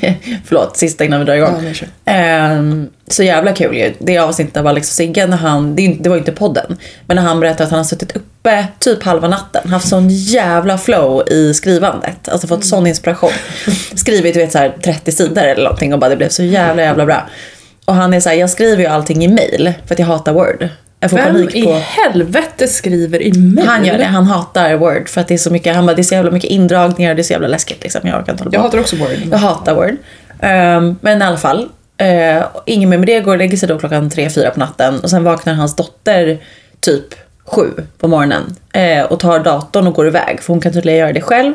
Förlåt, sista innan vi drar igång. Ja. Ehm, så jävla kul ju. Det avsnittet av Alex och Sigge när han, det, var ju inte podden, men när han berättade att han har suttit uppe typ halva natten, haft sån jävla flow i skrivandet. Alltså fått sån inspiration. Skrivit du vet så här 30 sidor eller någonting och bara det blev så jävla jävla bra. Och han är så här, jag skriver ju allting i mail för att jag hatar word. Jag får Vem panik i på... helvete skriver i mail? Han gör det, han hatar word för att det är så mycket, han bara, det är så jävla mycket indragningar och det är så jävla läskigt liksom. Jag orkar inte hålla på. Jag hatar också word. Jag hatar Word. Ehm, men i alla fall. Uh, ingen mer med det går och lägger sig då klockan tre fyra på natten och sen vaknar hans dotter typ sju på morgonen eh, och tar datorn och går iväg för hon kan tydligen göra det själv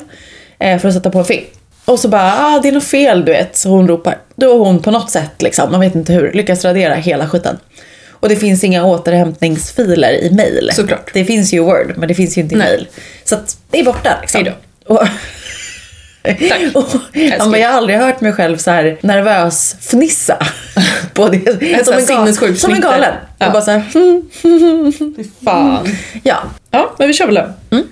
eh, för att sätta på en film. Och så bara, ah det är något fel du vet, så hon ropar. Då har hon på något sätt, liksom, man vet inte hur, lyckats radera hela skiten. Och det finns inga återhämtningsfiler i mail. Såklart. Det finns ju i Word, men det finns ju inte i Nej. mail. Så att det är borta liksom. Hej Och, Tack. och, han bara, jag har aldrig hört mig själv så här nervös fnissa. på det. sån här sinnessjuk Som en galen. Ja. Och bara så här, fan. ja. Ja, men vi kör väl då. Hej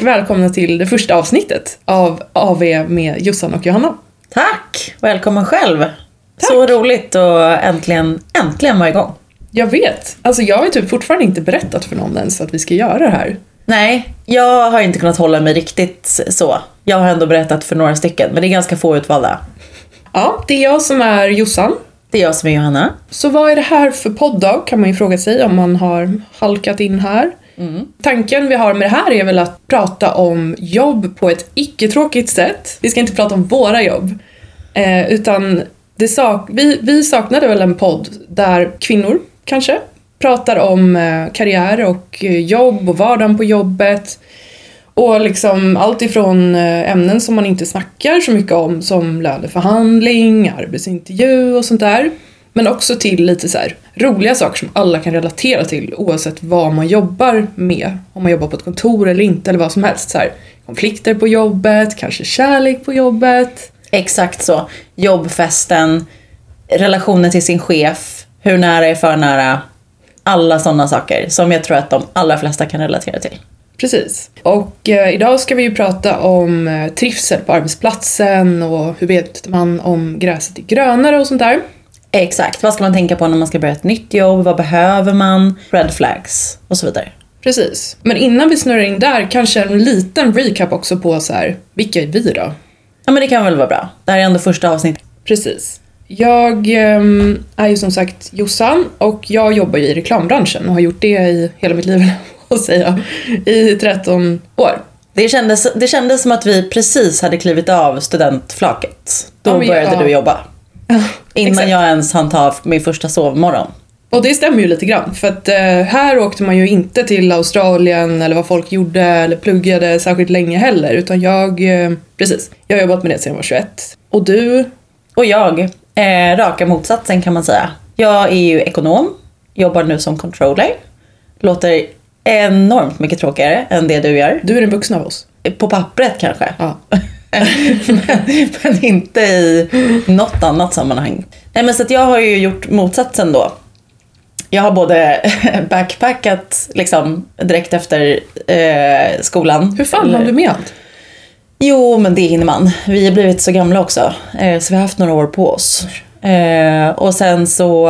och välkomna till det första avsnittet av AV med Jossan och Johanna. Tack! Välkommen själv. Så roligt att äntligen, äntligen vara igång. Jag vet, alltså jag har ju typ fortfarande inte berättat för någon ens att vi ska göra det här. Nej, jag har inte kunnat hålla mig riktigt så. Jag har ändå berättat för några stycken, men det är ganska få utvalda. Ja, det är jag som är Jossan. Det är jag som är Johanna. Så vad är det här för podd då, kan man ju fråga sig om man har halkat in här. Tanken vi har med det här är väl att prata om jobb på ett icke-tråkigt sätt. Vi ska inte prata om våra jobb. Eh, utan det sak- vi, vi saknade väl en podd där kvinnor, kanske, pratar om eh, karriär och eh, jobb och vardagen på jobbet. Och liksom allt ifrån eh, ämnen som man inte snackar så mycket om som löneförhandling, arbetsintervju och sånt där. Men också till lite så här roliga saker som alla kan relatera till oavsett vad man jobbar med. Om man jobbar på ett kontor eller inte eller vad som helst. Så här, konflikter på jobbet, kanske kärlek på jobbet. Exakt så. Jobbfesten, relationen till sin chef, hur nära är för nära. Alla sådana saker som jag tror att de allra flesta kan relatera till. Precis. Och eh, idag ska vi ju prata om eh, trivsel på arbetsplatsen och hur vet man om gräset är grönare och sånt där. Exakt. Vad ska man tänka på när man ska börja ett nytt jobb? Vad behöver man? Red flags och så vidare. Precis. Men innan vi snurrar in där, kanske en liten recap också på så här, vilka är vi då? Ja men det kan väl vara bra. Det här är ändå första avsnittet. Precis. Jag ehm, är ju som sagt Jossan och jag jobbar ju i reklambranschen och har gjort det i hela mitt liv, att säga, i 13 år. Det kändes, det kändes som att vi precis hade klivit av studentflaket. Då Ja, började ja. du jobba. Innan exakt. jag ens hann ta min första sovmorgon. Och det stämmer ju lite grann för att eh, här åkte man ju inte till Australien eller vad folk gjorde eller pluggade särskilt länge heller utan jag, eh, precis, jag har jobbat med det sedan jag var 21. Och du? Och jag, eh, raka motsatsen kan man säga. Jag är ju ekonom, jobbar nu som controller. Låter enormt mycket tråkigare än det du gör. Du är den vuxna av oss. På pappret kanske. Ja. men, men inte i något annat sammanhang. Nej men så att jag har ju gjort motsatsen då. Jag har både backpackat liksom direkt efter eh, skolan. Hur fan hann du med allt? Jo, men det hinner man. Vi har blivit så gamla också, eh, så vi har haft några år på oss. Eh, och sen så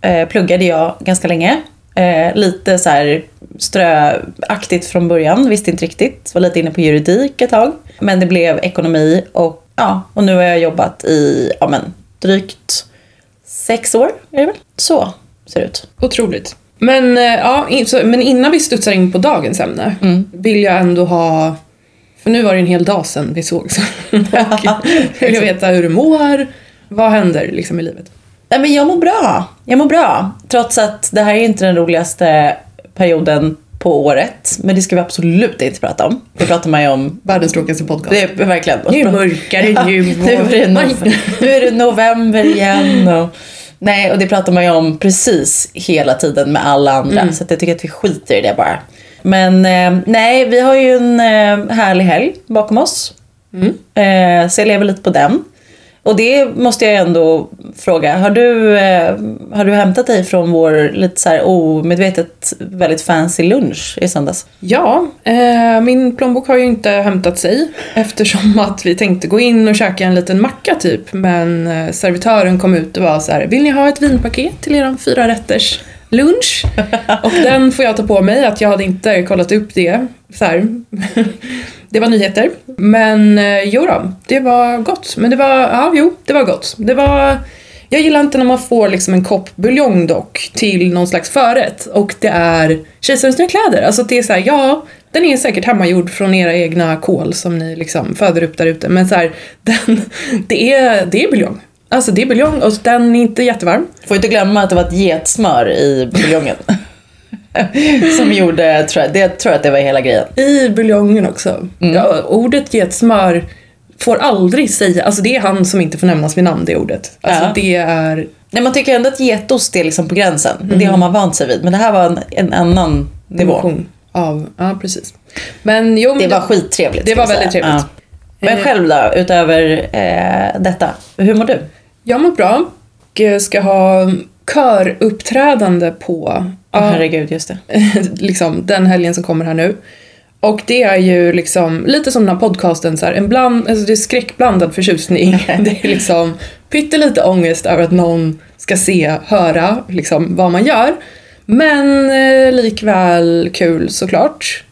eh, pluggade jag ganska länge. Eh, lite så här ströaktigt från början, visste inte riktigt. Var lite inne på juridik ett tag. Men det blev ekonomi och ja, och nu har jag jobbat i, ja men, drygt sex år är det väl? Så ser det ut. Otroligt. Men, eh, ja, så, men innan vi studsar in på dagens ämne vill jag ändå ha... För nu var det en hel dag sedan vi sågs. och vill jag veta hur du mår. Vad händer liksom i livet? Nej men jag mår bra. Jag mår bra. Trots att det här är inte den roligaste perioden på året. Men det ska vi absolut inte prata om. Det pratar man ju om. Världens tråkigaste podcast. Det är verkligen. Det Ja, nu. är det nov- nu är det november igen. Och, nej, och det pratar man ju om precis hela tiden med alla andra. Så att jag tycker att vi skiter i det bara. Men eh, nej, vi har ju en eh, härlig helg bakom oss. Mm. Eh, så jag lever lite på den. Och det måste jag ändå fråga. Har du, eh, har du hämtat dig från vår lite så här omedvetet väldigt fancy lunch i söndags? Ja, eh, min plånbok har ju inte hämtat sig eftersom att vi tänkte gå in och käka en liten macka typ. Men eh, servitören kom ut och var så här, vill ni ha ett vinpaket till eran fyra rätters lunch? och den får jag ta på mig att jag hade inte kollat upp det. Så. Det var nyheter. Men eh, jo då, det var gott. Men det var, ja jo, det var gott. Det var jag gillar inte när man får liksom en kopp buljong dock till någon slags förrätt och det är kejsarens nya kläder. Alltså det är så här, ja, den är säkert hemmagjord från era egna kol som ni liksom föder upp där ute men så här, den, det är, det är buljong. Alltså det är buljong och den är inte jättevarm. Får inte glömma att det var ett getsmör i buljongen. Som gjorde, tror jag, det tror jag att det var hela grejen. I buljongen också. Ja, ordet getsmör får aldrig säga, alltså det är han som inte får nämnas vid namn det ordet. Alltså Ja. det är, Nej, man tycker ändå att getost är liksom på gränsen. Det har man vant sig vid. Men det här var en, en annan nivå. dimension av, ja precis. Men jo, men Det var skittrevligt. Det var jag väldigt säga. trevligt. Ja. Men Eh. själv då, utöver eh, detta? Hur mår du? Jag mår bra eh, ska ha köruppträdande på Ja, herregud, just det. liksom, den helgen som kommer här nu. Och det är ju liksom lite som den här podcasten, så här, en bland, alltså det är skräckblandad förtjusning. Det är liksom pyttelite ångest över att någon ska se, höra liksom, vad man gör. Men eh, likväl kul såklart.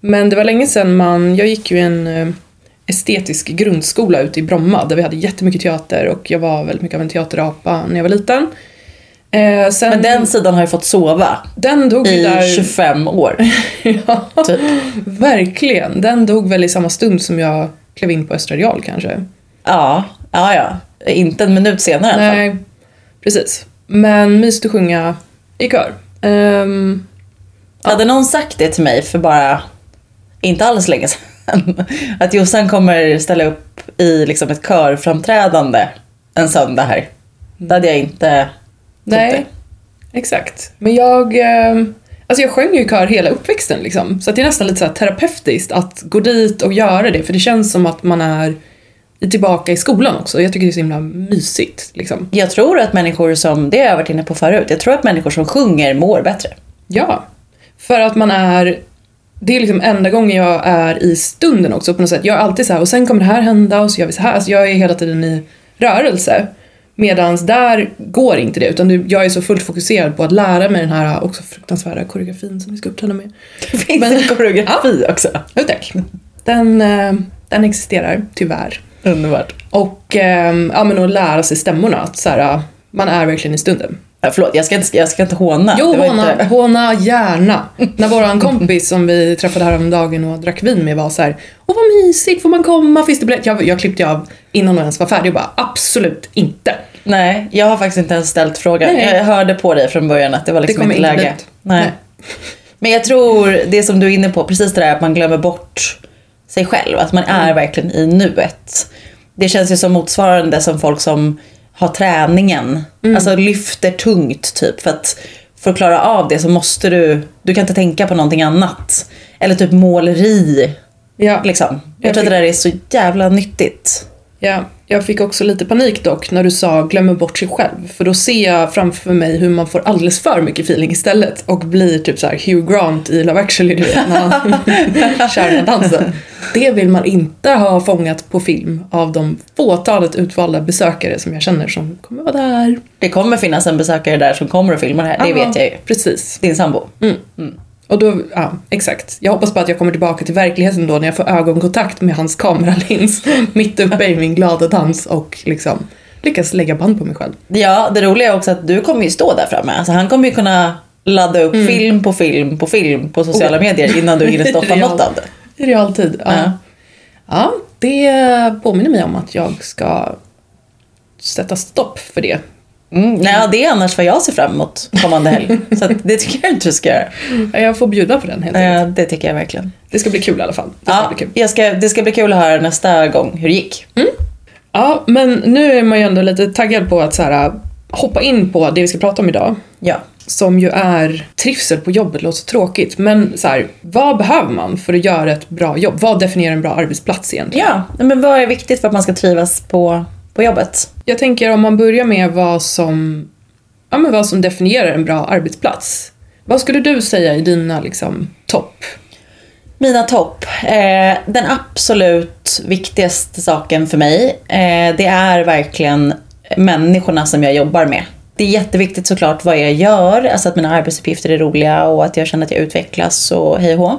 Men det var länge sedan man, jag gick ju en eh, estetisk grundskola ute i Bromma där vi hade jättemycket teater och jag var väldigt mycket av en teaterapa när jag var liten. Eh, sen, Men den sidan har ju fått sova den dog i där... 25 år. ja, Typ. verkligen. Den dog väl i samma stund som jag klev in på Östra Real kanske. Ja, ja, ja. Inte en minut senare i alla fall. Nej, precis. Men mysigt att sjunga i kör. Ehm, Hade någon sagt det till mig för bara inte alls länge sedan. Att Jossan kommer ställa upp i liksom ett körframträdande en söndag här. Då hade jag inte nej, exakt. Men jag... ehm, Alltså jag sjöng ju i kör hela uppväxten liksom. Så att det är nästan lite så terapeutiskt att gå dit och göra det. För det känns som att man är tillbaka i skolan också. Jag tycker det är så himla mysigt liksom. Jag tror att människor som, det har jag varit inne på förut, jag tror att människor som sjunger mår bättre. Ja, för att man är det är liksom enda gången jag är i stunden också på något sätt. Jag är alltid så här och sen kommer det här hända och så gör vi så här. Alltså jag är hela tiden i rörelse. Medans där går inte det utan jag är så fullt fokuserad på att lära mig den här också fruktansvärda koreografin som vi ska uppträda med. Det finns Men- en koreografi också. Jo tack. Den, eh, den existerar tyvärr. Underbart. Och eh, ja, men att lära sig stämmorna. Att så här, man är verkligen i stunden. Ja, förlåt, jag ska inte, jag ska inte håna. Jo, håna, inte- håna gärna. När våran kompis som vi träffade häromdagen och drack vin med var så här, Åh vad mysigt, får man komma? Finns det biljett? Jag, jag klippte av innan hon ens var färdig och bara absolut inte. Nej, jag har faktiskt inte ens ställt frågan. Nej. Jag hörde på dig från början att det var liksom kommer inte läge. dit. Nej. Nej. Men jag tror det som du är inne på, precis det där att man glömmer bort sig själv. Att man Mm. är verkligen i nuet. Det känns ju som motsvarande som folk som har träningen. Mm. Alltså lyfter tungt typ. För att för att klara av det så måste du, du kan inte tänka på någonting annat. Eller typ måleri. Ja, Liksom. Jag, Jag tror att det där är så jävla nyttigt. ja, jag fick också lite panik dock när du sa glömmer bort sig själv. För då ser jag framför mig hur man får alldeles för mycket feeling istället och blir typ så här Hugh Grant i Love actually, du vet, när han kör den dansen. Det vill man inte ha fångat på film av de fåtalet utvalda besökare som jag känner som kommer vara där. Det kommer finnas en besökare där som kommer och filmar det här. Det Ja, vet jag ju. Precis. Din sambo. Och då, ja, exakt. Jag hoppas bara att jag kommer tillbaka till verkligheten då när jag får ögonkontakt med hans kameralins mitt uppe i min glada dans och liksom lyckas lägga band på mig själv. Ja, det roliga är också att du kommer ju stå där framme. Alltså, han kommer ju kunna ladda upp film på film på film på sociala Mm. Oh. medier innan du hinner stoppa Real. något av det. I realtid. Ja. Ja. ja, det påminner mig om att jag ska sätta stopp för det. Mm. Nej, det är annars vad jag ser fram emot kommande helg. Så det tycker jag inte du ska göra. Jag får bjuda på den helt enkelt. Eh, Det tycker jag verkligen. Det ska bli kul i alla fall. Det ska Ja, bli kul. ska, det ska bli kul att höra nästa gång hur det gick. Ja, men nu är man ju ändå lite taggad på att så här, hoppa in på det vi ska prata om idag. Ja. som ju är trivsel på jobbet, låter så tråkigt. Men så här, vad behöver man för att göra ett bra jobb? Vad definierar en bra arbetsplats egentligen? Ja, men vad är viktigt för att man ska trivas på, på jobbet? Jag tänker om man börjar med vad som, ja, men vad som definierar en bra arbetsplats. Vad skulle du säga är dina liksom, topp? Mina topp. Eh, den absolut viktigaste saken för mig, eh, det är verkligen människorna som jag jobbar med. Det är jätteviktigt såklart vad jag gör, alltså att mina arbetsuppgifter är roliga och att jag känner att jag utvecklas och hej och hå.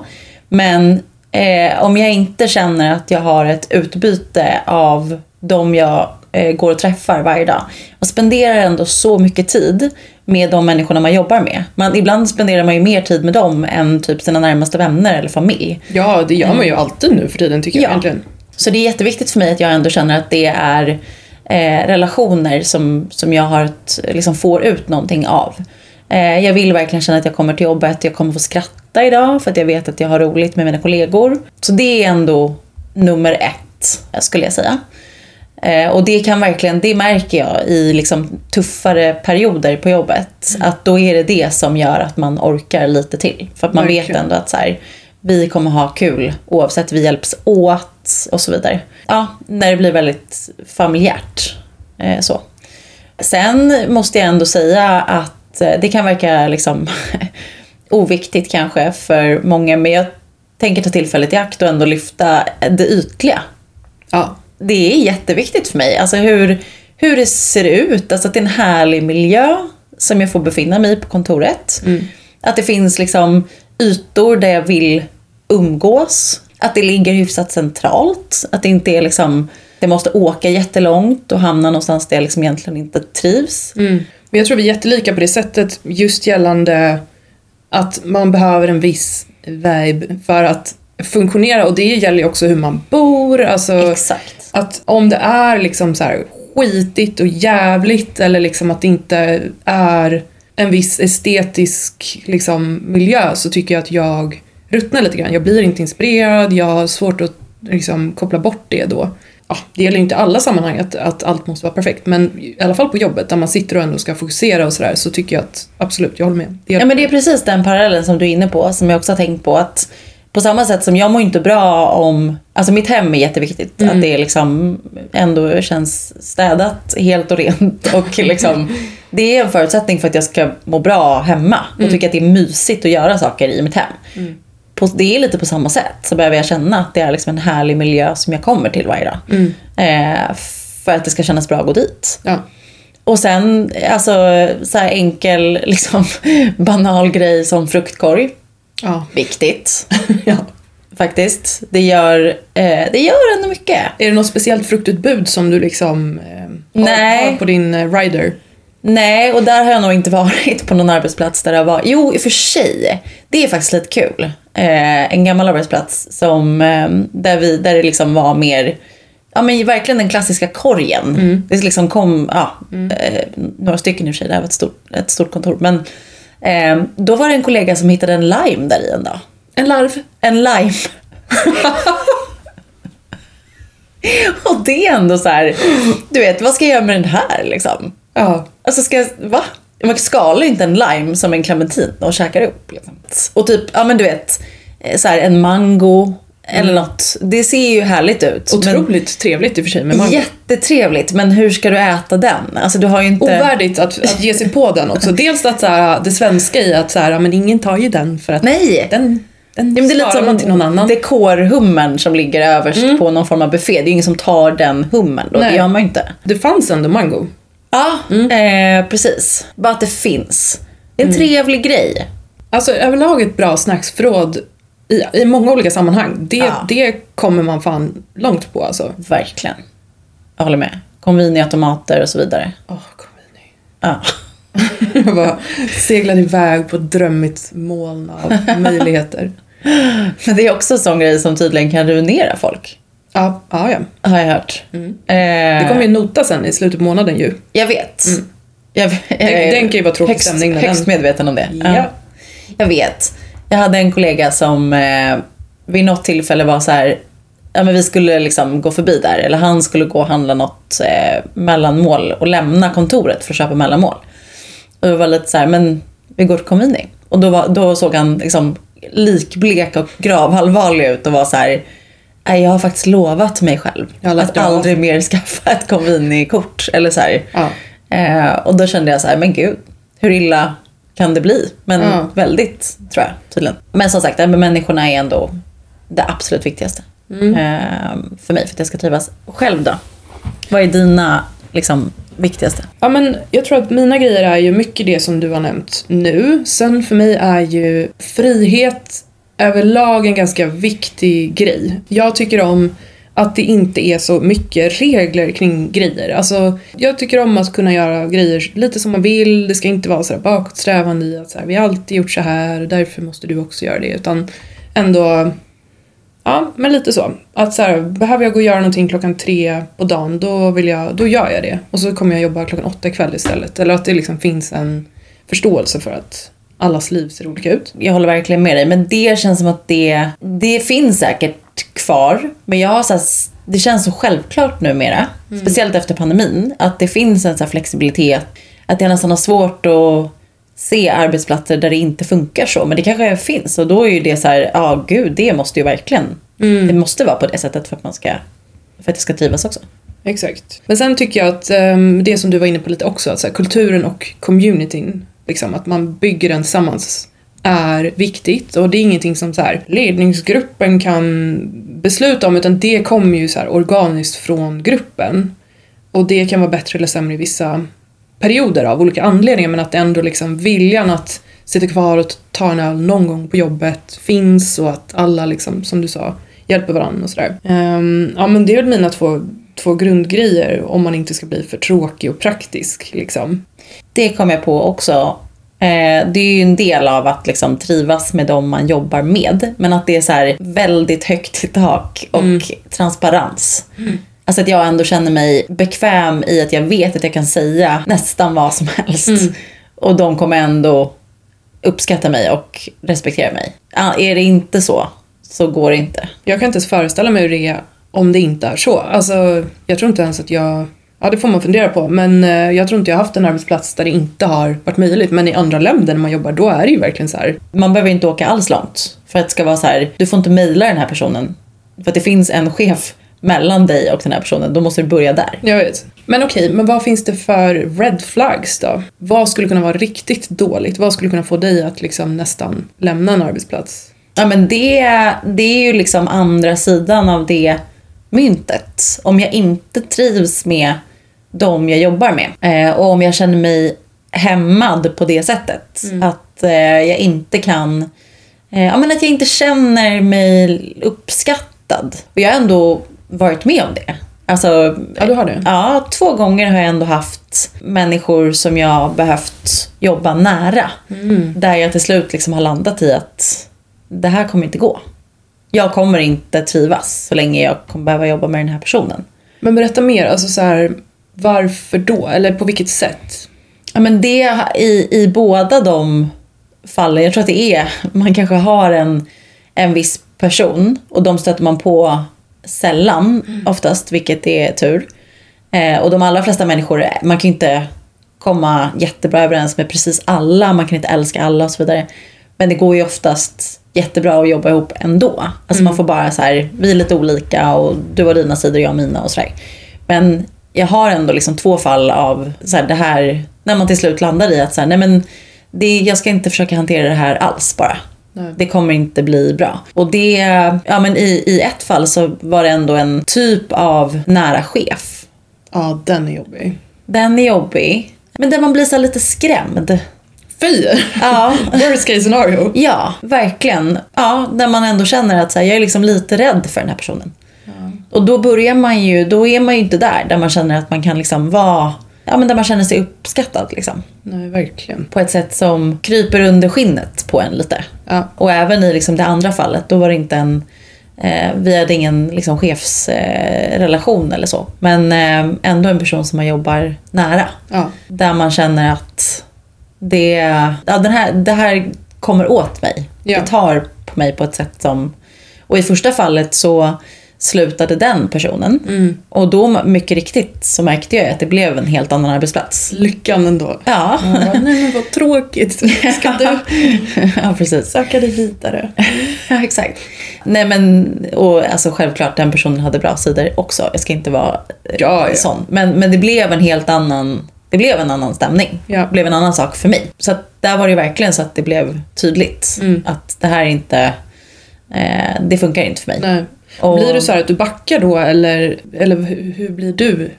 Men eh, om jag inte känner att jag har ett utbyte av de jag går och träffar varje dag. Man spenderar ändå så mycket tid med de människorna man jobbar med. Man, ibland spenderar man ju mer tid med dem än typ sina närmaste vänner eller familj. Ja, det gör man ju alltid nu för tiden tycker jag egentligen. Så det är jätteviktigt för mig att jag ändå känner att det är eh, relationer som, som jag har ett, liksom får ut någonting av. Eh, jag vill verkligen känna att jag kommer till jobbet, jag kommer få skratta idag för att jag vet att jag har roligt med mina kollegor. Så det är ändå nummer ett, skulle jag säga. Eh, och det kan verkligen, det märker jag i liksom tuffare perioder på jobbet. Mm. Att då är det det som gör att man orkar lite till. För att man vet Verkligen. ändå att så här, vi kommer ha kul oavsett, vi hjälps åt och så vidare. Ja, när det blir väldigt familjärt. Eh, så. Sen måste jag ändå säga att eh, det kan verka liksom oviktigt kanske för många, men jag tänker ta tillfället i akt och ändå lyfta det ytliga Ja. Det är jätteviktigt för mig. Alltså hur, hur det ser ut. Alltså att det är en härlig miljö som jag får befinna mig i på kontoret. Att det finns liksom ytor där jag vill umgås. Att det ligger hyfsat centralt. Att det inte är liksom, jag måste åka jättelångt och hamna någonstans där jag liksom egentligen inte trivs. Mm. Men jag tror vi är jättelika på det sättet just gällande att man behöver en viss vibe för att funktionera och det gäller ju också hur man bor. Alltså, Exakt. Att om det är liksom så här skitigt och jävligt eller liksom att det inte är en viss estetisk liksom, miljö så tycker jag att jag ruttnar lite grann. Jag blir inte inspirerad, jag har svårt att liksom, koppla bort det då. Ja, det gäller ju inte alla sammanhang att, att allt måste vara perfekt men i alla fall på jobbet där man sitter och ändå ska fokusera och sådär så tycker jag att absolut, jag håller med. Det Ja men det är precis den parallellen som du är inne på som jag också har tänkt på att på samma sätt som jag mår inte bra om, alltså mitt hem är jätteviktigt. Att det liksom ändå känns städat, helt och rent. Och liksom, det är en förutsättning för att jag ska må bra hemma och tycka att det är mysigt att göra saker i mitt hem. På, det är lite på samma sätt så behöver jag känna att det är liksom en härlig miljö som jag kommer till varje dag. Eh, för att det ska kännas bra att gå dit. Ja. Och sen, alltså så här enkel, liksom banal grej som fruktkorg. Ja. Viktigt, ja. faktiskt. Det gör, eh, det gör ändå mycket. Är det något speciellt fruktutbud som du liksom eh, har, Nej. har på din eh, rider? Nej, och där har jag nog inte varit på någon arbetsplats där det var... Jo, i och för sig. Det är faktiskt lite kul. Eh, en gammal arbetsplats som, eh, där, vi, där det liksom var mer... Ja men verkligen den klassiska korgen. Det liksom kom, ja, eh, några stycken i och för sig, det här var ett stort, ett stort kontor. Men eh, då var det en kollega som hittade en lime där i en dag. En larv? En lime. Och det är ändå så här, du vet, vad ska jag göra med den här liksom? Ja. Alltså ska jag, va? Man skalar ju inte en lime som en clementin och käkar upp. Liksom. Och typ, ja men du vet, eh, så här, en mango eller något. Det ser ju härligt ut. Otroligt trevligt i och för sig med Men, mango. jättetrevligt, men hur ska du äta den? Alltså du har ju inte... Ovärdigt att, att ge sig på den också. Dels att så här, det svenska i att så här, men ingen tar ju den för att Nej! den, den Ja, men det är lite man till någon annan. dekorhummern som ligger överst på någon form av buffé. Det är ingen som tar den hummern då. Nej. Det gör man ju inte. Det fanns ändå mango. Ja, eh, precis. Bara att det finns. Det är en trevlig grej. Alltså överlag ett bra snacksförråd i, i många olika sammanhang. Det, Ja. det kommer man fan långt på alltså. Verkligen. Jag håller med. Convini-automater och så vidare. Åh, kom in nu. Ja. Jag bara seglade iväg på ett drömmigt moln av möjligheter. Men det är också en sån grej som tydligen kan ruinera folk. Ja, ja, ja. Har jag hört. Eh, Det kommer ju nota sen i slutet på månaden ju. Jag vet. Jag, jag Den- är den kan ju vara tråkig högst, stämning Högst den- medveten om det. Ja. Jag vet. Jag hade en kollega som eh, vid något tillfälle var så här. Ja, men vi skulle liksom gå förbi där, eller han skulle gå och handla något eh, mellanmål och lämna kontoret för att köpa mellanmål. Och det var lite så här, men vi går till Convini. Och då, var, då såg han liksom likblek och gravallvarlig ut och var så här. Nej, jag har faktiskt lovat mig själv att av." aldrig mer skaffa ett Convini-kort. Eller så här. Ja. Eh, och då kände jag så här, men gud, hur illa kan det bli? Men Ja. väldigt, tror jag tydligen. Men som sagt, med människorna är ändå det absolut viktigaste. Mm. Eh, för mig, för att jag ska trivas. Själv då? Vad är dina liksom, viktigaste? Ja, men jag tror att mina grejer är ju mycket det som du har nämnt nu. Sen för mig är ju frihet överlag en ganska viktig grej. Jag tycker om att det inte är så mycket regler kring grejer. Alltså, jag tycker om att kunna göra grejer lite som man vill. Det ska inte vara så bakåtsträvande i att så här, vi har alltid gjort så här och därför måste du också göra det. Utan ändå Ja, men lite så. Att så här, behöver jag gå och göra någonting klockan tre på dagen, då, vill jag, då gör jag det. Och så kommer jag jobba klockan åtta ikväll istället. Eller att det liksom finns en förståelse för att allas liv ser olika ut. Jag håller verkligen med dig, men det känns som att det, det finns säkert kvar. Men jag har så här, det känns så självklart numera, speciellt efter pandemin, att det finns en så här flexibilitet. Att jag nästan har svårt att se arbetsplatser där det inte funkar så. Men det kanske finns och då är ju det så här, ja gud, det måste ju verkligen, det måste vara på det sättet för att man ska, för att det ska trivas också. Exakt. Men sen tycker jag att ehm, det som du var inne på lite också, att så här, kulturen och communityn, liksom, att man bygger den tillsammans är viktigt och det är ingenting som så här, ledningsgruppen kan besluta om utan det kommer ju så här, organiskt från gruppen. Och det kan vara bättre eller sämre i vissa perioder av olika anledningar men att ändå liksom viljan att sitta kvar och ta en öl någon gång på jobbet finns och att alla liksom, som du sa, hjälper varandra och sådär. Ehm, ja men det är väl mina två, två grundgrejer om man inte ska bli för tråkig och praktisk liksom. Det kom jag på också. Eh, det är ju en del av att liksom trivas med dem man jobbar med. Men att det är så väldigt högt i tak och transparens. Alltså att jag ändå känner mig bekväm i att jag vet att jag kan säga nästan vad som helst. Och de kommer ändå uppskatta mig och respektera mig. Är det inte så, så går det inte. Jag kan inte ens föreställa mig hur det är om det inte är så. Alltså, jag tror inte ens att jag... Ja, det får man fundera på. Men eh, jag tror inte jag har haft en arbetsplats där det inte har varit möjligt. Men i andra länder när man jobbar, då är det ju verkligen så här. Man behöver inte åka alls långt. För att det ska vara så här, du får inte mejla den här personen. För att det finns en chef mellan dig och den här personen. Då måste du börja där. Jag vet. Men okej, men vad finns det för red flags då? Vad skulle kunna vara riktigt dåligt? Vad skulle kunna få dig att liksom nästan lämna en arbetsplats? Ja men det, det är ju liksom andra sidan av det myntet. Om jag inte trivs med de jag jobbar med eh, och om jag känner mig hämmad på det sättet. Att eh, jag inte kan, eh, ja men att jag inte känner mig uppskattad. Och jag har ändå varit med om det. Alltså, Ja, du har det. Ja, två gånger har jag ändå haft människor som jag behövt jobba nära. Där jag till slut liksom har landat i att det här kommer inte gå. Jag kommer inte trivas så länge jag kommer behöva jobba med den här personen. Men berätta mer, alltså så här, varför då? Eller på vilket sätt? Ja, men det i, i båda de fallen, jag tror att det är, man kanske har en, en viss person och de stöter man på sällan oftast, vilket är tur. Eh, och de allra flesta människor, man kan ju inte komma jättebra överens med precis alla, man kan inte älska alla och så vidare. Men det går ju oftast jättebra att jobba ihop ändå. Alltså man får bara så här, vi är lite olika och du har dina sidor och jag mina och sådär. Men jag har ändå liksom två fall av så här, det här, när man till slut landar i att så här, nej men det, jag ska inte försöka hantera det här alls bara. Nej. Det kommer inte bli bra. Och det, ja men i, i ett fall så var det ändå en typ av nära chef. Ja, den är jobbig. Den är jobbig. Men där man blir så lite skrämd. Fy! Ja, Worst case scenario. ja verkligen. Ja, där man ändå känner att så här, jag är liksom lite rädd för den här personen. Och då börjar man ju, då är man ju inte där, där man känner att man kan liksom vara, ja men där man känner sig uppskattad liksom. Nej, verkligen. På ett sätt som kryper under skinnet på en lite. Ja. Och även i liksom det andra fallet, då var det inte en eh, vi hade ingen liksom, chefsrelation eh, eller så. Men eh, ändå en person som man jobbar nära. Ja. Där man känner att det, ja, den här, det här kommer åt mig. Ja. Det tar på mig på ett sätt som... Och i första fallet så, slutade den personen. Mm. Och då, mycket riktigt, så märkte jag att det blev en helt annan arbetsplats. Lyckan ändå. Ja, bara, nej men vad tråkigt. Ska du ja precis. söka dig vidare? Ja, exakt. Nej men, och alltså självklart den personen hade bra sidor också. Jag ska inte vara eh, Ja, ja. sån. Men, men det blev en helt annan, det blev en annan stämning. Ja. Det blev en annan sak för mig. Så där var det verkligen så att det blev tydligt. Mm. Att det här är inte, eh, det funkar inte för mig. Nej. Och- Blir det så här att du backar då eller, eller hur, hur blir du?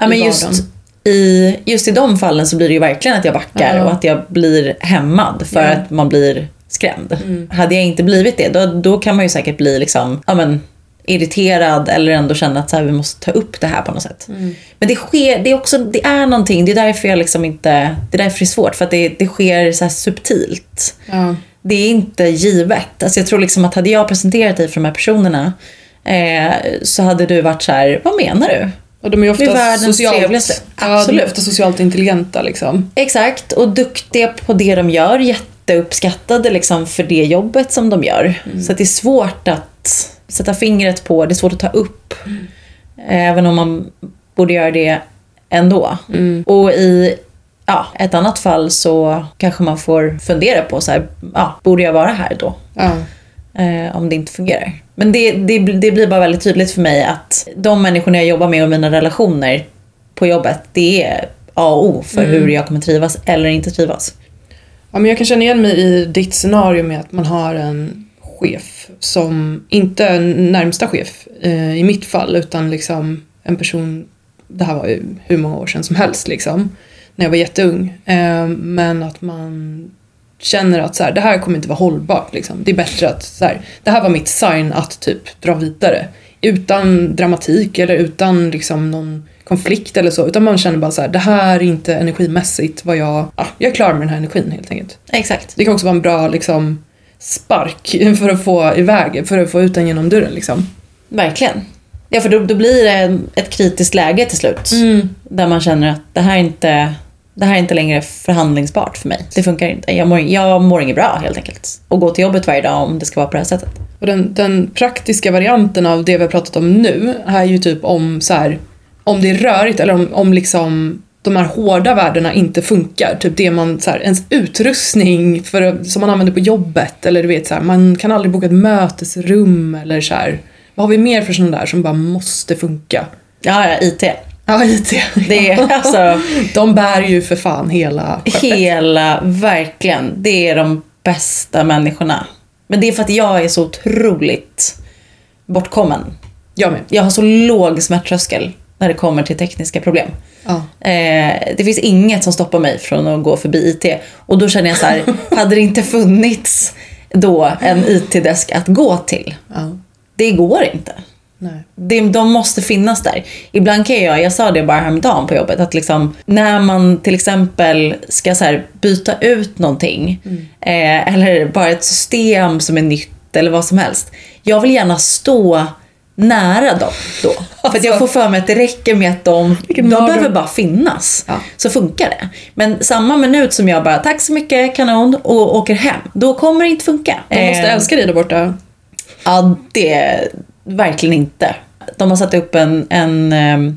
Ja, men just, vardagen? i, just i de fallen så blir det ju verkligen att jag backar Ja. och att jag blir hämmad för Ja. att man blir skrämd. Mm. Hade jag inte blivit det, då, då kan man ju säkert bli liksom, ja, men, irriterad eller ändå känna att så här, vi måste ta upp det här på något sätt. Mm. Men det sker, det är också, det är någonting, det är därför jag liksom inte, det är därför det är svårt, för att det, det sker så subtilt. Ja. Det är inte givet. Alltså jag tror liksom att hade jag presenterat dig för de här personerna eh, så hade du varit så här, vad menar du? Och de är är ofta världens socialt, trevligaste. ja, är Absolut. ofta socialt intelligenta liksom. Exakt, och duktiga på det de gör. Jätteuppskattade liksom för det jobbet som de gör. Så att det är svårt att sätta fingret på, det är svårt att ta upp. Även om man borde göra det ändå. Och i ja, ett annat fall så kanske man får fundera på så här, ja, borde jag vara här då? Ja. eh, om det inte fungerar. Men det, det, det blir bara väldigt tydligt för mig att de människorna jag jobbar med och mina relationer på jobbet, det är A och O för hur jag kommer trivas eller inte trivas. Ja, men jag kan känna igen mig i ditt scenario med att man har en chef som inte närmsta chef eh, i mitt fall utan liksom en person, det här var ju hur många år sedan som helst liksom, när jag var jätteung. Eh, men att man känner att så här, det här kommer inte vara hållbart. Liksom. Det är bättre att så här, det här var mitt sign att typ dra vidare. Utan dramatik eller utan liksom någon konflikt eller så. Utan man känner bara så här, det här är inte energimässigt vad jag, ja, jag är klar med den här energin helt enkelt. Exakt. Det kan också vara en bra liksom spark för att få iväg, för att få ut den genom dörren liksom. Verkligen. Ja, för då, då blir det ett kritiskt läge till slut. Där man känner att det här är inte, det här är inte längre förhandlingsbart för mig. Det funkar inte. Jag mår, jag mår inget bra helt enkelt. Och gå till jobbet varje dag om det ska vara på det här sättet. Och den, den praktiska varianten av det vi har pratat om nu är ju typ om så här, om det är rörigt eller om, om liksom de här hårda värdena inte funkar. Typ det man, så här, ens utrustning för, som man använder på jobbet eller du vet så här, man kan aldrig boka ett mötesrum eller så här. Vad har vi mer för sådana där som bara måste funka? Ja, ja, IT. Ja, IT. Det är alltså De bär ju för fan hela skeppet. hela, verkligen, det är de bästa människorna. Men det är för att jag är så otroligt bortkommen. Jag med. Jag har så låg smärttröskel när det kommer till tekniska problem. Ja. Eh, det finns inget som stoppar mig från att gå förbi IT. Och då känner jag så här, hade det inte funnits då en IT-desk att gå till? ja. Det går inte. Nej. Det, de måste finnas där. Ibland kan jag, jag sa det bara häromdagen på jobbet, att liksom, när man till exempel ska så här byta ut någonting eh, eller bara ett system som är nytt eller vad som helst. Jag vill gärna stå nära dem då. För att jag får för mig att det räcker med att de, de behöver bara finnas. Ja. Så funkar det. Men samma minut som jag bara tack så mycket, kanon och åker hem. Då kommer det inte funka. De måste Eh, älska dig där borta. Ja, det verkligen inte. De har satt upp en, en ehm, eh,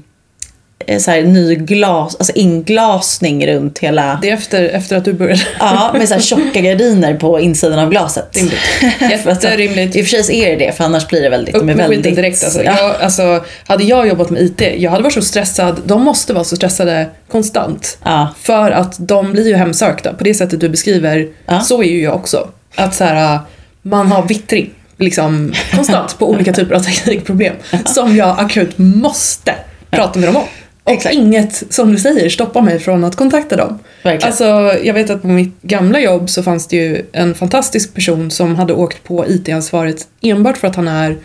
så här, ny glas, alltså inglasning runt hela... Det är efter, efter att du började. Ja, med så här tjocka gardiner på insidan av glaset. Rimligt. Jätterimligt. I och för sig är det det, för annars blir det väldigt... Upp med väldigt direkt alltså. Ja, Jag, alltså. Hade jag jobbat med IT, jag hade varit så stressad. De måste vara så stressade konstant. ja, För att de blir ju hemsökta. På det sättet du beskriver, Ja. så är ju jag också. Att så här, man har vittring liksom konstant på olika typer av teknikproblem. Som jag akut måste prata med dem om. Och Exakt. inget, som du säger, stoppar mig från att kontakta dem. verkligen. Alltså, jag vet att på mitt gamla jobb så fanns det ju en fantastisk person som hade åkt på IT-ansvaret enbart för att han är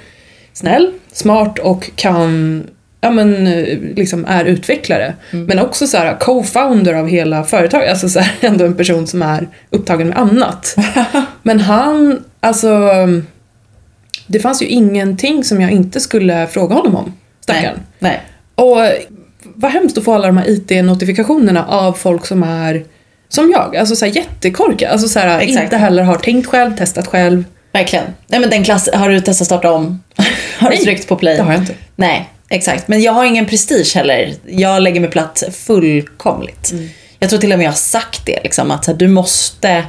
snäll, smart och kan, ja men liksom är utvecklare. Men också så här co-founder av hela företaget, alltså så här, ändå en person som är upptagen med annat. men han, alltså, det fanns ju ingenting som jag inte skulle fråga honom om, stackarn. Nej. Och vad hemskt att få alla de här IT-notifikationerna av folk som är som jag, alltså så här jättekorkade. Alltså så här, inte heller har tänkt själv, testat själv. Verkligen. Nej men den klass, har du testat starta om? Har du Nej, tryckt på play? det har jag inte. Nej, exakt. Men jag har ingen prestige heller. Jag lägger mig platt fullkomligt. Mm. Jag tror till och med jag har sagt det. Liksom, att här, du måste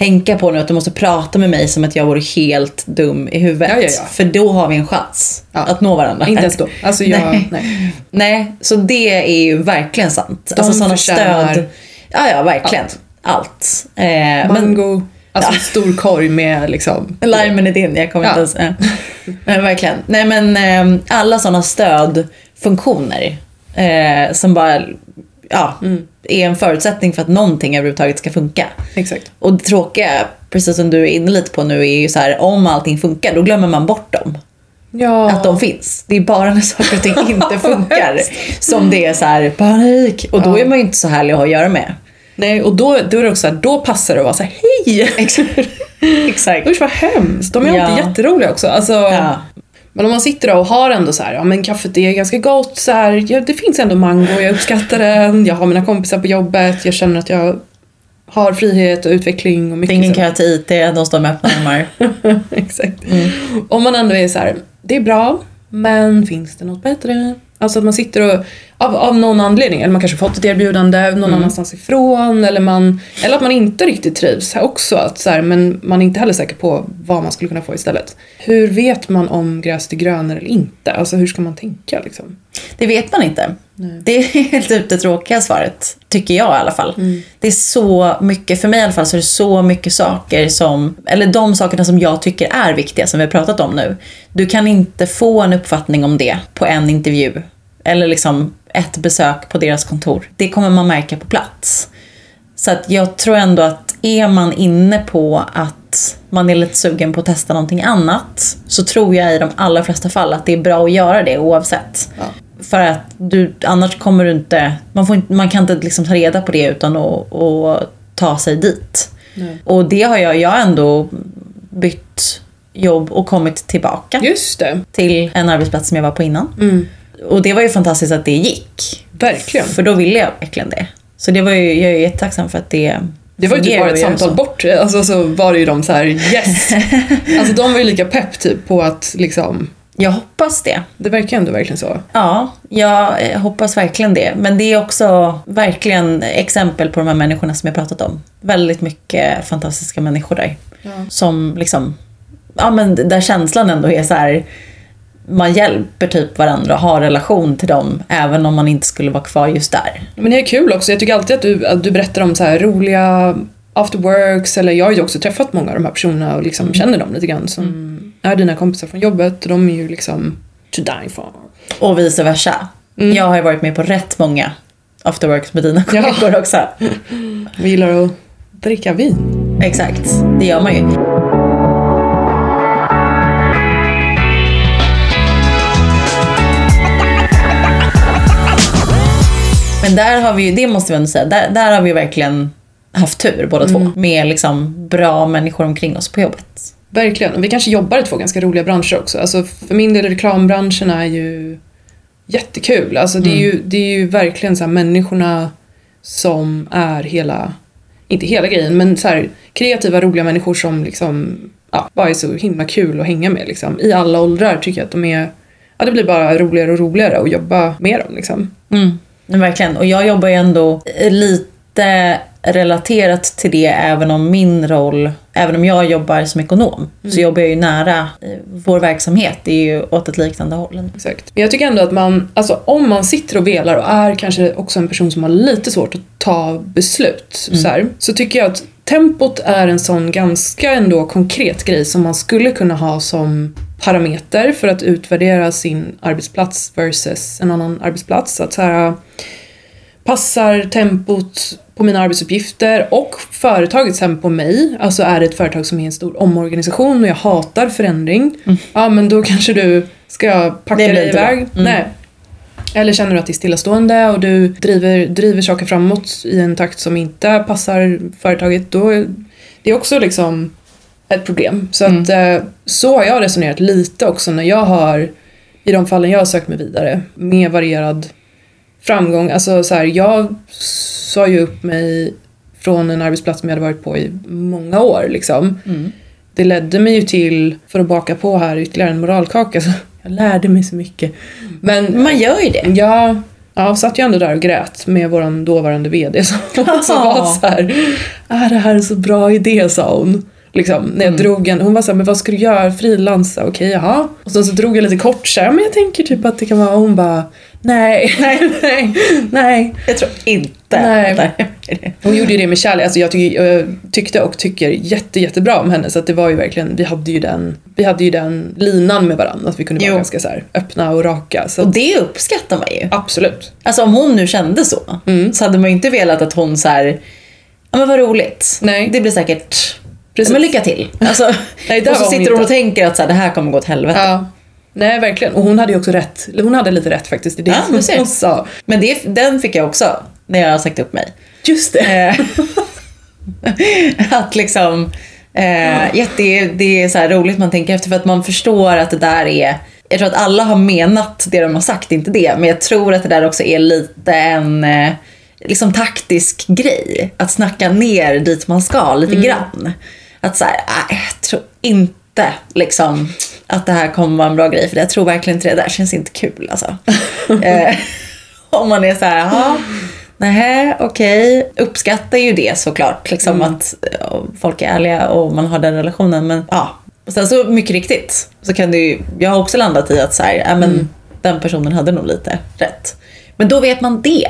tänka på nu att du måste prata med mig som att jag vore helt dum i huvudet. Ja, ja, ja. För då har vi en chans att nå varandra. Inte ens då. Alltså jag, Nej. nej. Nej, så det är ju verkligen sant. De alltså sådana förtjänar stöd. Ja, ja, verkligen. Allt. Eh, men Mango, alltså en stor korg med liksom... limen är din, jag kommer inte ens... Eh. Men verkligen. Nej men eh, alla sådana stödfunktioner eh, som bara ja, Mm. är en förutsättning för att någonting överhuvudtaget ska funka. Exakt. Och det tråkiga, precis som du är inne lite på nu, är ju så här om allting funkar då glömmer man bort dem. Ja. Att de finns. Det är bara när saker och ting inte funkar som det är så här panik. Och då Ja. är man ju inte så härlig att ha att göra med. Nej, och då, då är det också så här, då passar det att vara så här, hej! Exakt. Usch vad hemskt. De är Ja. alltid jätteroliga också. Alltså, Ja. Men om man sitter där och har ändå så här, ja men kaffet är ganska gott, så här, ja, det finns ändå mango, jag uppskattar den, jag har mina kompisar på jobbet, jag känner att jag har frihet och utveckling och mycket Ingen kö till IT, de står med öppna armar. Exakt. Om man ändå är så här, det är bra, men finns det något bättre? Alltså att man sitter och, av, av någon anledning, eller man kanske fått ett erbjudande någon annanstans ifrån, eller, man, eller att man inte riktigt trivs också, att så här, men man är inte heller säker på vad man skulle kunna få istället. Hur vet man om gräset är grönare eller inte? Alltså hur ska man tänka liksom? Det vet man inte. Nej. Det är typ det tråkiga svaret, tycker jag i alla fall. Mm. Det är så mycket, för mig i alla fall, så är det så mycket saker som, eller de sakerna som jag tycker är viktiga, som vi har pratat om nu. Du kan inte få en uppfattning om det på en intervju, eller liksom ett besök på deras kontor. Det kommer man märka på plats. Så att jag tror ändå att är man inne på att man är lite sugen på att testa någonting annat så tror jag i de allra flesta fall att det är bra att göra det oavsett. Ja. För att du, annars kommer du inte, man, får inte, man kan inte liksom ta reda på det utan att, att ta sig dit. Nej. Och det har jag, jag har ändå bytt jobb och kommit tillbaka till en arbetsplats som jag var på innan. Mm. Och det var ju fantastiskt att det gick. Verkligen. För då ville jag verkligen det. Så det var ju, jag är jättetacksam för att det Det var ju typ bara ett samtal bort. Alltså så var det ju de så här yes. alltså de var ju lika pepp typ på att liksom, Jag hoppas det. det verkar ändå verkligen så. Ja, jag eh, hoppas verkligen det. Men det är också verkligen exempel på de här människorna som jag pratat om. Väldigt mycket fantastiska människor där. Ja. Som liksom, ja men där känslan ändå är så här. Man hjälper typ varandra och har relation till dem även om man inte skulle vara kvar just där. Men det är kul också. Jag tycker alltid att du, att du berättar om så här roliga after works eller jag har ju också träffat många av de här personerna och liksom känner dem lite grann som är dina kompisar från jobbet och de är ju liksom to die for. Och vice versa. Jag har ju varit med på rätt många afterworks med dina Ja. kollegor också. Vi gillar att dricka vin. Exakt, det gör man ju. Men där har vi ju, det måste vi ändå säga, där, där har vi verkligen haft tur båda två. Med liksom bra människor omkring oss på jobbet. Verkligen. Och vi kanske jobbar i två ganska roliga branscher också. Alltså för min del reklambranschen är ju jättekul. Alltså det, är ju, det är ju verkligen så människorna som är hela, inte hela grejen, men så här kreativa, roliga människor som liksom, ja, bara är så himla kul att hänga med liksom. I alla åldrar tycker jag att de är, ja det blir bara roligare och roligare att jobba med dem liksom. Mm, verkligen. Och jag jobbar ju ändå lite relaterat till det även om min roll, även om jag jobbar som ekonom, så jobbar jag ju nära eh, vår verksamhet. Det är ju åt ett liknande håll. Exakt. Men jag tycker ändå att man, alltså om man sitter och velar och är kanske också en person som har lite svårt att ta beslut så, här, så tycker jag att tempot är en sån ganska ändå konkret grej som man skulle kunna ha som parameter för att utvärdera sin arbetsplats versus en annan arbetsplats. Att så här, passar tempot på mina arbetsuppgifter och företagets tempo på mig. Alltså är det ett företag som är en stor omorganisation och jag hatar förändring. Ja men då kanske du ska packa dig iväg. Mm. Nej. Eller känner du att det är stillastående och du driver, driver saker framåt i en takt som inte passar företaget. Då är det är också liksom ett problem. Så att eh, så har jag resonerat lite också när jag har i de fallen jag har sökt mig vidare med varierad framgång. Alltså så här, jag sa ju upp mig från en arbetsplats som jag hade varit på i många år liksom. Mm. Det ledde mig ju till, för att baka på här ytterligare en moralkaka, så jag lärde mig så mycket. Men Man gör ju det. Ja, ja, satt ju ändå där och grät med vår dåvarande VD som också var så här, är det här en så bra idé sa hon. Liksom, när jag drog en, hon var såhär, men vad ska du göra? Frilansa? Okej, jaha. Och sen så drog jag lite kort så här, men jag tänker typ att det kan vara, och hon bara, nej, nej, nej, nej. Jag tror inte. Nej. Hon gjorde ju det med kärlek, alltså jag, tyck, jag tyckte och tycker jätte, jättebra om henne så att det var ju verkligen, vi hade ju den, vi hade ju den linan med varandra, att vi kunde vara Jo. ganska så här öppna och raka. Så Och det uppskattar man ju. absolut. Alltså om hon nu kände så, Mm. så hade man ju inte velat att hon så här, ja men vad roligt. Nej. Det blir säkert, Precis. men lycka till. Alltså, Nej, och så hon sitter hon inte. och tänker att så här, det här kommer gå åt helvete. Ja. Nej, verkligen. Och hon hade ju också rätt. Hon hade lite rätt faktiskt i det Ja, du ser. hon sa. Men det, den fick jag också när jag sagt upp mig. Just det. Eh, att liksom, eh, jätte, det är så roligt man tänker efter för att man förstår att det där är jag tror att alla har menat det de har sagt, inte det. Men jag tror att det där också är lite en eh, liksom taktisk grej. Att snacka ner dit man ska lite grann. Att så här, "Nej, jag tror inte liksom att det här kommer vara en bra grej. För jag tror verkligen inte det. Det där känns inte kul alltså. eh, om man är så här, jaha. Nej, okej. Uppskattar ju det såklart. Liksom att ja, folk är ärliga och man har den relationen. Men ja. Och sen så mycket riktigt så kan det ju, jag har också landat i att så här, ja, men den personen hade nog lite rätt. Men då vet man det.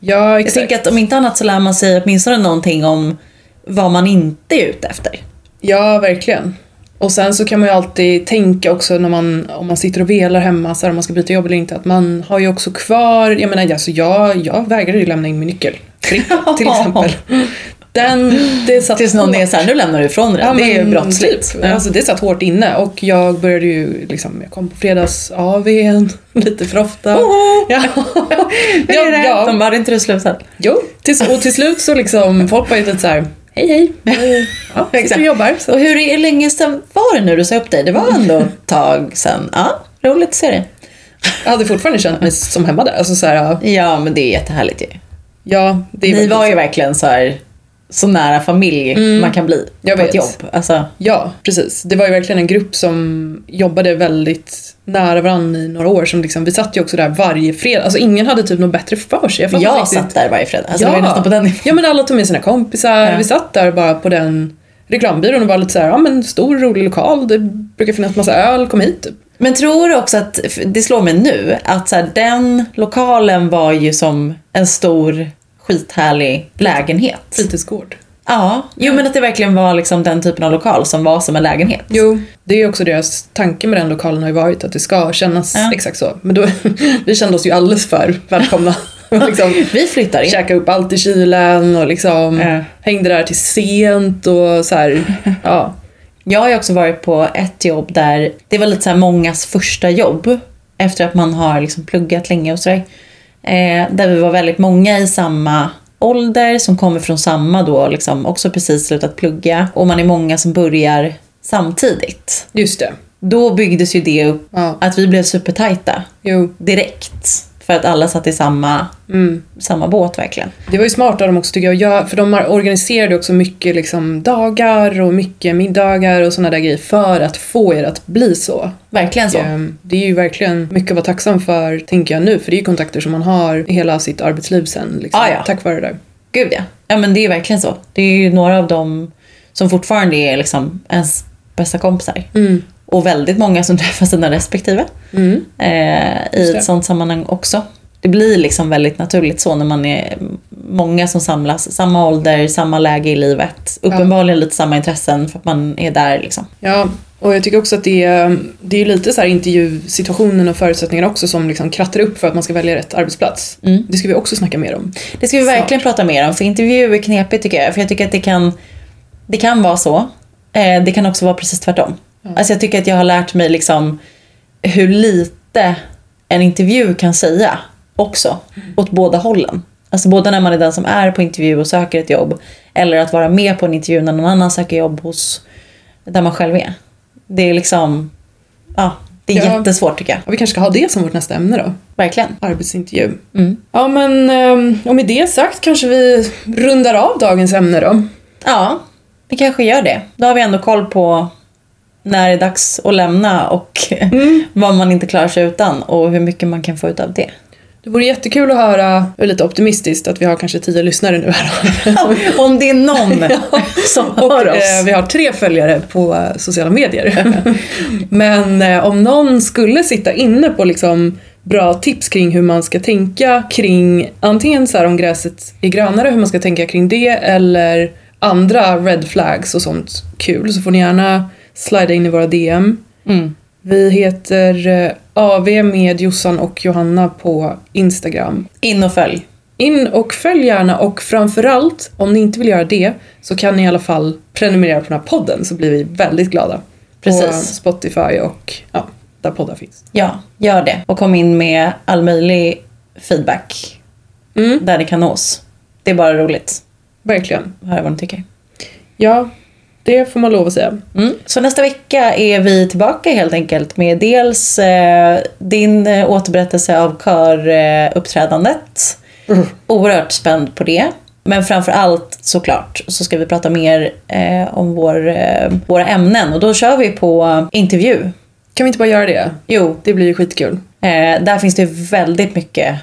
Ja, Jag exakt. tänker att om inte annat så lär man sig åtminstone någonting om vad man inte är ute efter. Ja, verkligen. Och sen så kan man ju alltid tänka också när man, om man sitter och velar hemma, så här, om man ska byta jobb eller inte, att man har ju också kvar, jag menar alltså jag, jag vägrade ju lämna in min nyckel. Till exempel. Den, det satt Tills någon är hårt. så här, nu lämnar du ifrån dig. Ja, det är brottsligt. Typ. Alltså det satt hårt inne och jag började ju liksom, jag kom på fredags AWn lite för ofta. Oho. Ja. Är det? ja, ja. De hade inte du slutat? Jo, till, och till slut så liksom, folk var ju lite såhär, hej hej, ja, sitter Exakt. och jobbar. Så. Och hur är- länge sedan var det nu du sa upp dig? Det var ändå ett tag sedan. Ja, roligt att se dig. Jag hade fortfarande känt mig som hemma där. Alltså så här, Ja, men det är jättehärligt ju. ja, det är Ni var ju verkligen så här så nära familj man kan bli jag på vet. ett jobb. Alltså, Ja, precis. Det var ju verkligen en grupp som jobbade väldigt nära varandra i några år. Som liksom, vi satt ju också där varje fredag. Alltså ingen hade typ något bättre för sig. jag inte riktigt- satt där varje fredag. Alltså, nästan på den. Ja men alla tog med sina kompisar, Ja. vi satt där bara på den reklambyrån och var lite såhär, ja men stor rolig lokal, det brukar finnas massa öl, kom hit typ. Men tror du också att, det slår mig nu, att så här, den lokalen var ju som en stor skithärlig lägenhet. Fritidsgård. Ja, jo men att det verkligen var liksom den typen av lokal som var som en lägenhet. Jo, det är också deras tanke med den lokalen har ju varit att det ska kännas Ja. exakt så. Men då, vi kände oss ju alldeles för välkomna. Liksom, Vi flyttar in. käka upp allt i kylen och liksom Ja. hängde där till sent och så här, ja. Jag har ju också varit på ett jobb där det var lite så här mångas första jobb efter att man har liksom pluggat länge och sådär. Eh, där vi var väldigt många i samma ålder som kommer från samma då, liksom också precis slutat plugga. Och man är många som börjar samtidigt. Just det. Då byggdes ju det upp Ja. att vi blev supertajta Jo. direkt. För att alla satt i samma, Mm. samma båt verkligen. Det var ju smart av dem också tycker jag, för de organiserade också mycket liksom dagar och mycket middagar och sådana där grejer för att få er att bli så. Verkligen så. Ehm, Det är ju verkligen mycket att vara tacksam för, tänker jag nu, för det är ju kontakter som man har i hela sitt arbetsliv sen. Liksom, Ah, ja. Tack vare det där. Gud ja. Ja men det är verkligen så. Det är ju några av dem som fortfarande är liksom ens bästa kompisar. Mm. Och väldigt många som träffar sina respektive Mm. eh, i ett sånt sammanhang också. Det blir liksom väldigt naturligt så när man är många som samlas, samma ålder, samma läge i livet. Uppenbarligen lite samma intressen för att man är där liksom. Ja, och jag tycker också att det är, det är lite så här intervjusituationen och förutsättningarna också som liksom krattar upp för att man ska välja rätt arbetsplats. Mm. Det ska vi också snacka mer om. Det ska vi Snart. verkligen prata mer om, för intervju är knepigt tycker jag. För jag tycker att det kan, det kan vara så. Eh, det kan också vara precis tvärtom. Alltså jag tycker att jag har lärt mig liksom hur lite en intervju kan säga också. Åt båda hållen. Alltså både när man är den som är på intervju och söker ett jobb. Eller att vara med på en intervju när någon annan söker jobb hos där man själv är. Det är liksom, ja, det är Ja. jättesvårt tycker jag. Och vi kanske ska ha det som vårt nästa ämne då. Verkligen. Arbetsintervju. Mm. Ja men ehm, och med det sagt kanske vi rundar av dagens ämne då. Ja, vi kanske gör det. Då har vi ändå koll på när det är dags att lämna och vad man inte klarar sig utan och hur mycket man kan få ut av det. Det vore jättekul att höra, och lite optimistiskt, att vi har kanske tio lyssnare nu här. Om det är någon som Och hör oss. eh, vi har tre följare på eh, sociala medier. Men eh, om någon skulle sitta inne på liksom bra tips kring hur man ska tänka kring antingen så här om gräset är grönare, hur man ska tänka kring det eller andra red flags och sånt kul så får ni gärna slida in i våra DM. Mm. Vi heter eh, AV med Jossan och Johanna på Instagram. In och följ. In och följ gärna och framförallt om ni inte vill göra det så kan ni i alla fall prenumerera på den här podden så blir vi väldigt glada. På Precis. Spotify och ja, där poddar finns. Ja, gör det. Och kom in med all möjlig feedback Mm, där det kan nås. Det är bara roligt verkligen. höra vad ni tycker. Ja, det får man lov att säga. Mm. Så nästa vecka är vi tillbaka helt enkelt med dels eh, din eh, återberättelse av köruppträdandet. Mm. Oerhört spänd på det. Men framför allt såklart så ska vi prata mer eh, om vår, eh, våra ämnen och då kör vi på intervju. Kan vi inte bara göra det? Jo, Det blir ju skitkul. eh, där finns det väldigt mycket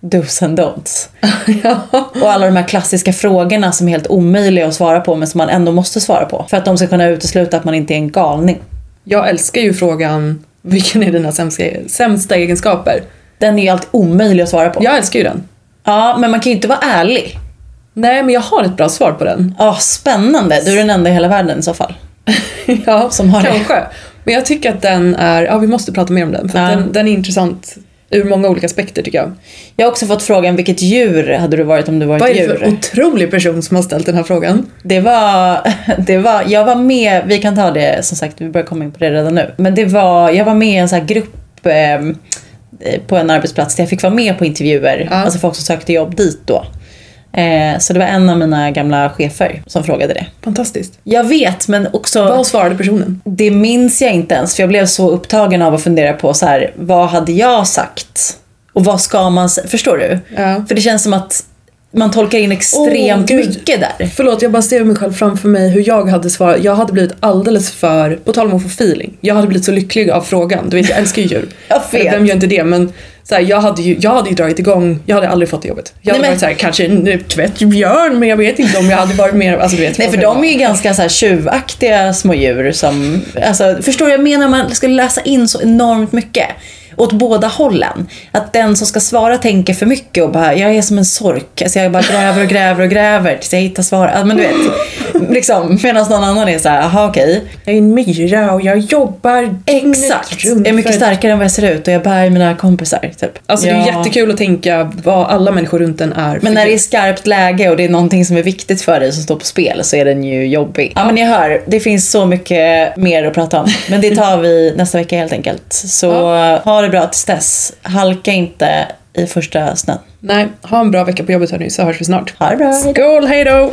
dos and don'ts. ja. Och alla de här klassiska frågorna som är helt omöjliga att svara på men som man ändå måste svara på. För att de ska kunna utesluta att man inte är en galning. Jag älskar ju frågan vilken är dina sämsta, sämsta egenskaper? Den är ju alltid omöjlig att svara på. Jag älskar ju den. Ja, men man kan ju inte vara ärlig. Nej, men jag har ett bra svar på den. Ja, spännande. Du är den enda i hela världen i så fall. ja, Som har det. kanske. Men jag tycker att den är, ja vi måste prata mer om den. För Ja. den, den är intressant ur många olika aspekter tycker jag. Jag har också fått frågan vilket djur hade du varit om du varit Vad är det djur? för otrolig person som har ställt den här frågan? Det var, det var, jag var med, vi kan ta det som sagt, vi börjar komma in på det redan nu. Men det var, jag var med i en sån här grupp eh, på en arbetsplats där jag fick vara med på intervjuer. Ja. Alltså folk som sökte jobb dit då. Eh, så det var en av mina gamla chefer som frågade det. Fantastiskt. Jag vet men också Vad svarade personen? Det minns jag inte ens för jag blev så upptagen av att fundera på så här, vad hade jag sagt? Och vad ska man säga? Förstår du? Ja. För det känns som att man tolkar in extremt gud. mycket där. Förlåt, jag bara ser mig själv framför mig hur jag hade svarat. Jag hade blivit alldeles för, på tal om att få feeling, jag hade blivit så lycklig av frågan. Du vet, jag älskar ju djur. Jag vet. Vem gör inte det? Men så här, jag, hade ju, jag hade ju dragit igång, jag hade aldrig fått det jobbet. Jag hade Nej, men- varit så här, kanske en tvättbjörn, men jag vet inte om jag hade varit mer, alltså du vet. Nej för de är ju ganska så här tjuvaktiga små djur som, alltså förstår du? Jag menar man ska läsa in så enormt mycket. Åt båda hållen. Att den som ska svara tänker för mycket och bara, jag är som en sork. Alltså jag bara gräver och gräver och gräver tills jag hittar svar. Ja, men du vet. Liksom, medan någon annan är så här, aha okej. Jag är en myra och jag jobbar Exakt. Jag är mycket starkare än vad jag ser ut och jag bär mina kompisar. Typ. Alltså det är Ja. jättekul att tänka vad alla människor runt en är. Men när det är skarpt läge och det är någonting som är viktigt för dig som står på spel så är den ju jobbig. Ja men ni hör, det finns så mycket mer att prata om. Men det tar vi nästa vecka helt enkelt. Så ha det bra tills dess. Halka inte i första snön. Nej, ha en bra vecka på jobbet hörni, så hörs vi snart. Ha det bra. Skål, hejdå!